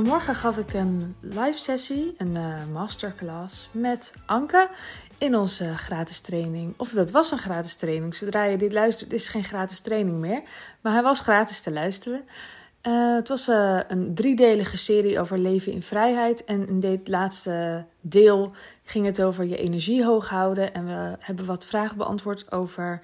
Vanmorgen gaf ik een live sessie, een uh, masterclass met Anke in onze gratis training. Of dat was een gratis training. Zodra je dit luistert, is het geen gratis training meer. Maar hij was gratis te luisteren. Uh, het was uh, een driedelige serie over leven in vrijheid. En in dit laatste deel ging het over je energie hoog houden. En we hebben wat vragen beantwoord over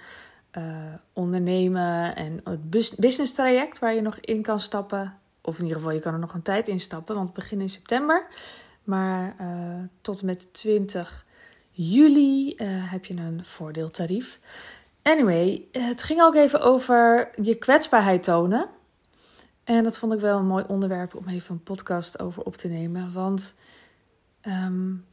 ondernemen en het business traject waar je nog in kan stappen. Of in ieder geval, je kan er nog een tijd in stappen, want het in september. Maar tot en met 20 juli heb je een voordeeltarief. Anyway, het ging ook even over je kwetsbaarheid tonen. En dat vond ik wel een mooi onderwerp om even een podcast over op te nemen. Want um,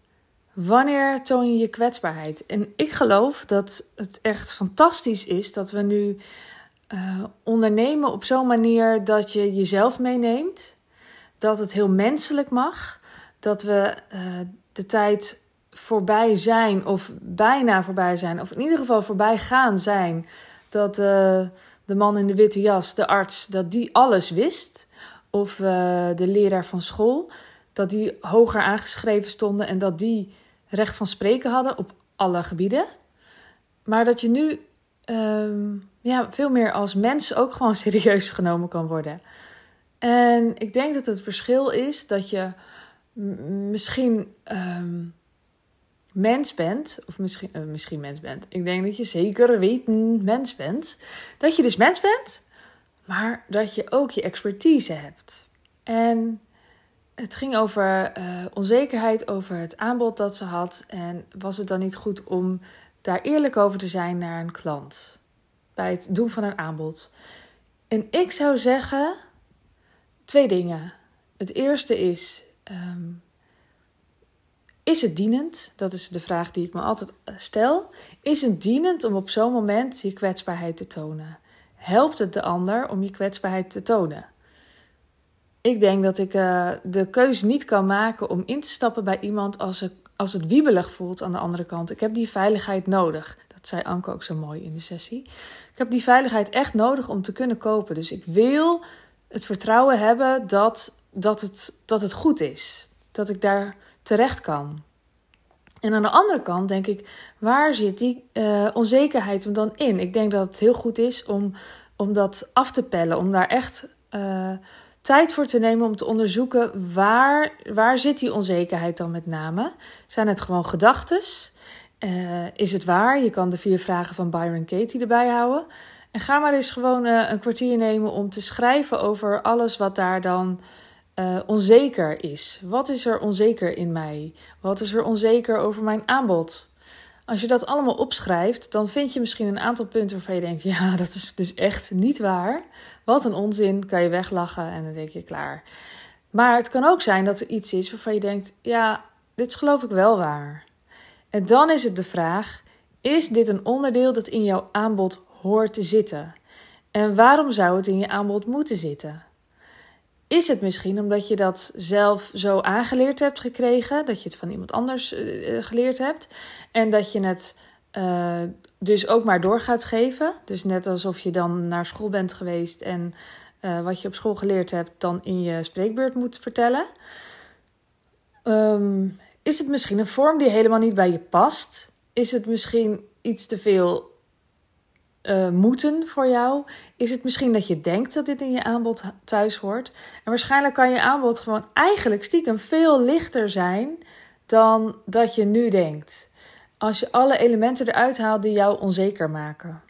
wanneer toon je je kwetsbaarheid? En ik geloof dat het echt fantastisch is dat we nu uh, ondernemen op zo'n manier dat je jezelf meeneemt. Dat het heel menselijk mag. Dat we uh, de tijd voorbij zijn, of bijna voorbij zijn, of in ieder geval voorbij gaan zijn. Dat. Uh, de man in de witte jas, de arts, dat die alles wist. Of de leraar van school, dat die hoger aangeschreven stonden en dat die recht van spreken hadden op alle gebieden. Maar dat je nu um, ja, veel meer als mens ook gewoon serieus genomen kan worden. En ik denk dat het verschil is dat je misschien um, mens bent, of misschien, uh, misschien mens bent. Ik denk dat je zeker weten mens bent. Dat je dus mens bent, maar dat je ook je expertise hebt. En het ging over uh, onzekerheid over het aanbod dat ze had. En was het dan niet goed om daar eerlijk over te zijn naar een klant? Bij het doen van een aanbod. En ik zou zeggen twee dingen. Het eerste is. Um, is het dienend? Dat is de vraag die ik me altijd eh, stel. Is het dienend om op zo'n moment je kwetsbaarheid te tonen? Helpt het de ander om je kwetsbaarheid te tonen? Ik denk dat ik uh, de keuze niet kan maken om in te stappen bij iemand als het, als het wiebelig voelt aan de andere kant. Ik heb die veiligheid nodig. Dat zei Anke ook zo mooi in de sessie. Ik heb die veiligheid echt nodig om te kunnen kopen. Dus ik wil het vertrouwen hebben dat, dat, het, dat het goed is. Dat ik daar terecht kan. En aan de andere kant denk ik, waar zit die uh, onzekerheid dan in? Ik denk dat het heel goed is om, om dat af te pellen, om daar echt uh, tijd voor te nemen om te onderzoeken waar, waar zit die onzekerheid dan met name. Zijn het gewoon gedachten? Uh, is het waar? Je kan de vier vragen van Byron Katie erbij houden. En ga maar eens gewoon een kwartier nemen om te schrijven over alles wat daar dan uh, onzeker is. Wat is er onzeker in mij? Wat is er onzeker over mijn aanbod? Als je dat allemaal opschrijft, dan vind je misschien een aantal punten waarvan je denkt: ja, dat is dus echt niet waar. Wat een onzin, kan je weglachen en dan denk je klaar. Maar het kan ook zijn dat er iets is waarvan je denkt: ja, dit is geloof ik wel waar. En dan is het de vraag: is dit een onderdeel dat in jouw aanbod hoort te zitten? En waarom zou het in je aanbod moeten zitten? Is het misschien omdat je dat zelf zo aangeleerd hebt gekregen, dat je het van iemand anders uh, geleerd hebt en dat je het uh, dus ook maar door gaat geven? Dus net alsof je dan naar school bent geweest en wat je op school geleerd hebt dan in je spreekbeurt moet vertellen. Um, is het misschien een vorm die helemaal niet bij je past? Is het misschien iets te veel uh, moeten voor jou? Is het misschien dat je denkt dat dit in je aanbod thuis hoort? En waarschijnlijk kan je aanbod gewoon eigenlijk stiekem veel lichter zijn dan dat je nu denkt. Als je alle elementen eruit haalt die jou onzeker maken.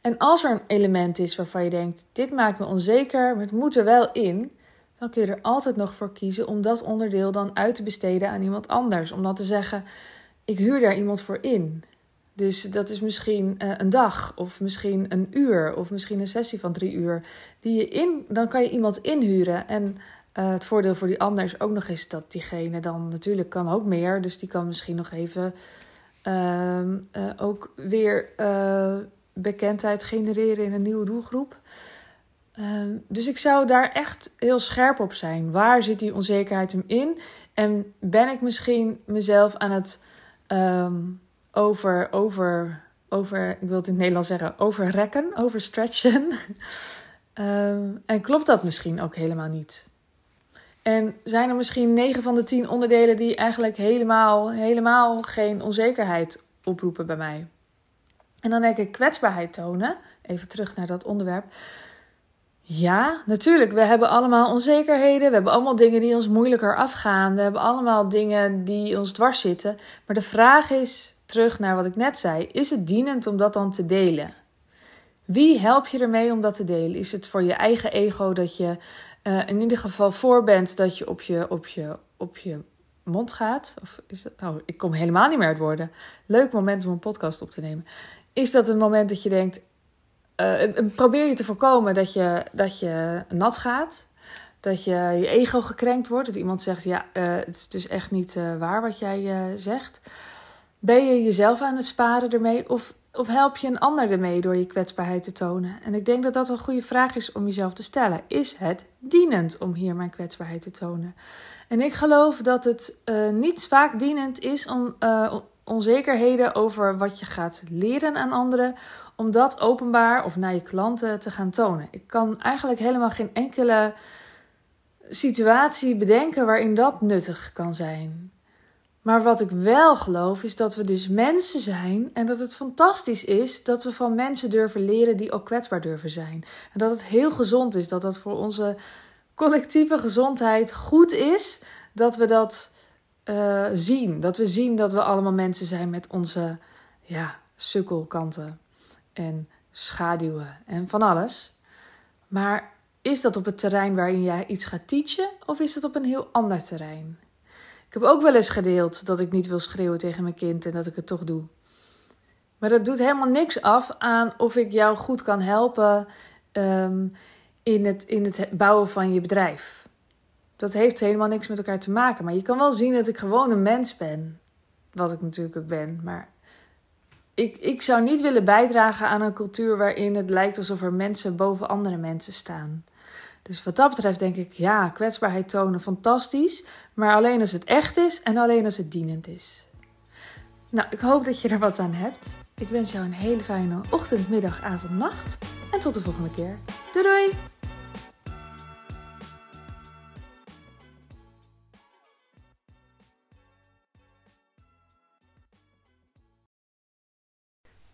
En als er een element is waarvan je denkt: dit maakt me onzeker, maar het moet er wel in, dan kun je er altijd nog voor kiezen om dat onderdeel dan uit te besteden aan iemand anders. Om dan te zeggen: ik huur daar iemand voor in. Dus dat is misschien uh, een dag, of misschien een uur, of misschien een sessie van drie uur. Die je in, dan kan je iemand inhuren. En uh, het voordeel voor die ander is ook nog eens dat diegene dan natuurlijk kan ook meer. Dus die kan misschien nog even uh, ook weer bekendheid genereren in een nieuwe doelgroep. Ehm, dus ik zou daar echt heel scherp op zijn. Waar zit die onzekerheid hem in? En ben ik misschien mezelf aan het um, over, over, over, ik wil het in het Nederlands zeggen, overrekken, overstretchen. um, en klopt dat misschien ook helemaal niet? En zijn er misschien 9 van de 10 onderdelen die eigenlijk helemaal, helemaal geen onzekerheid oproepen bij mij. En dan denk ik kwetsbaarheid tonen. Even terug naar dat onderwerp. Ja, natuurlijk. We hebben allemaal onzekerheden. We hebben allemaal dingen die ons moeilijker afgaan. We hebben allemaal dingen die ons dwars zitten. Maar de vraag is, terug naar wat ik net zei: is het dienend om dat dan te delen? Wie help je ermee om dat te delen? Is het voor je eigen ego dat je uh, in ieder geval voor bent dat je op je, op je, op je mond gaat? Of is dat, oh, ik kom helemaal niet meer uit woorden. Leuk moment om een podcast op te nemen. Is dat een moment dat je denkt, uh, probeer je te voorkomen dat je, dat je nat gaat? Dat je je ego gekrenkt wordt? Dat iemand zegt, ja, uh, het is dus echt niet waar wat jij zegt. Ben je jezelf aan het sparen ermee? Of of help je een ander ermee door je kwetsbaarheid te tonen? En ik denk dat dat een goede vraag is om jezelf te stellen. Is het dienend om hier mijn kwetsbaarheid te tonen? En ik geloof dat het niet vaak dienend is om onzekerheden over wat je gaat leren aan anderen, om dat openbaar of naar je klanten te gaan tonen. Ik kan eigenlijk helemaal geen enkele situatie bedenken waarin dat nuttig kan zijn. Maar wat ik wel geloof is dat we dus mensen zijn en dat het fantastisch is dat we van mensen durven leren die ook kwetsbaar durven zijn. En dat het heel gezond is, dat dat voor onze collectieve gezondheid goed is dat we dat uh, zien. Dat we zien dat we allemaal mensen zijn met onze ja, sukkelkanten en schaduwen en van alles. Maar is dat op het terrein waarin jij iets gaat teachen of is dat op een heel ander terrein? Ik heb ook wel eens gedeeld dat ik niet wil schreeuwen tegen mijn kind en dat ik het toch doe. Maar dat doet helemaal niks af aan of ik jou goed kan helpen ehm, in, het, in het bouwen van je bedrijf. Dat heeft helemaal niks met elkaar te maken. Maar je kan wel zien dat ik gewoon een mens ben. Wat ik natuurlijk ook ben. Maar ik, ik zou niet willen bijdragen aan een cultuur waarin het lijkt alsof er mensen boven andere mensen staan. Dus wat dat betreft denk ik, ja, kwetsbaarheid tonen, fantastisch. Maar alleen als het echt is en alleen als het dienend is. Nou, ik hoop dat je er wat aan hebt. Ik wens jou een hele fijne ochtend, middag, avond, nacht. En tot de volgende keer. Doei doei!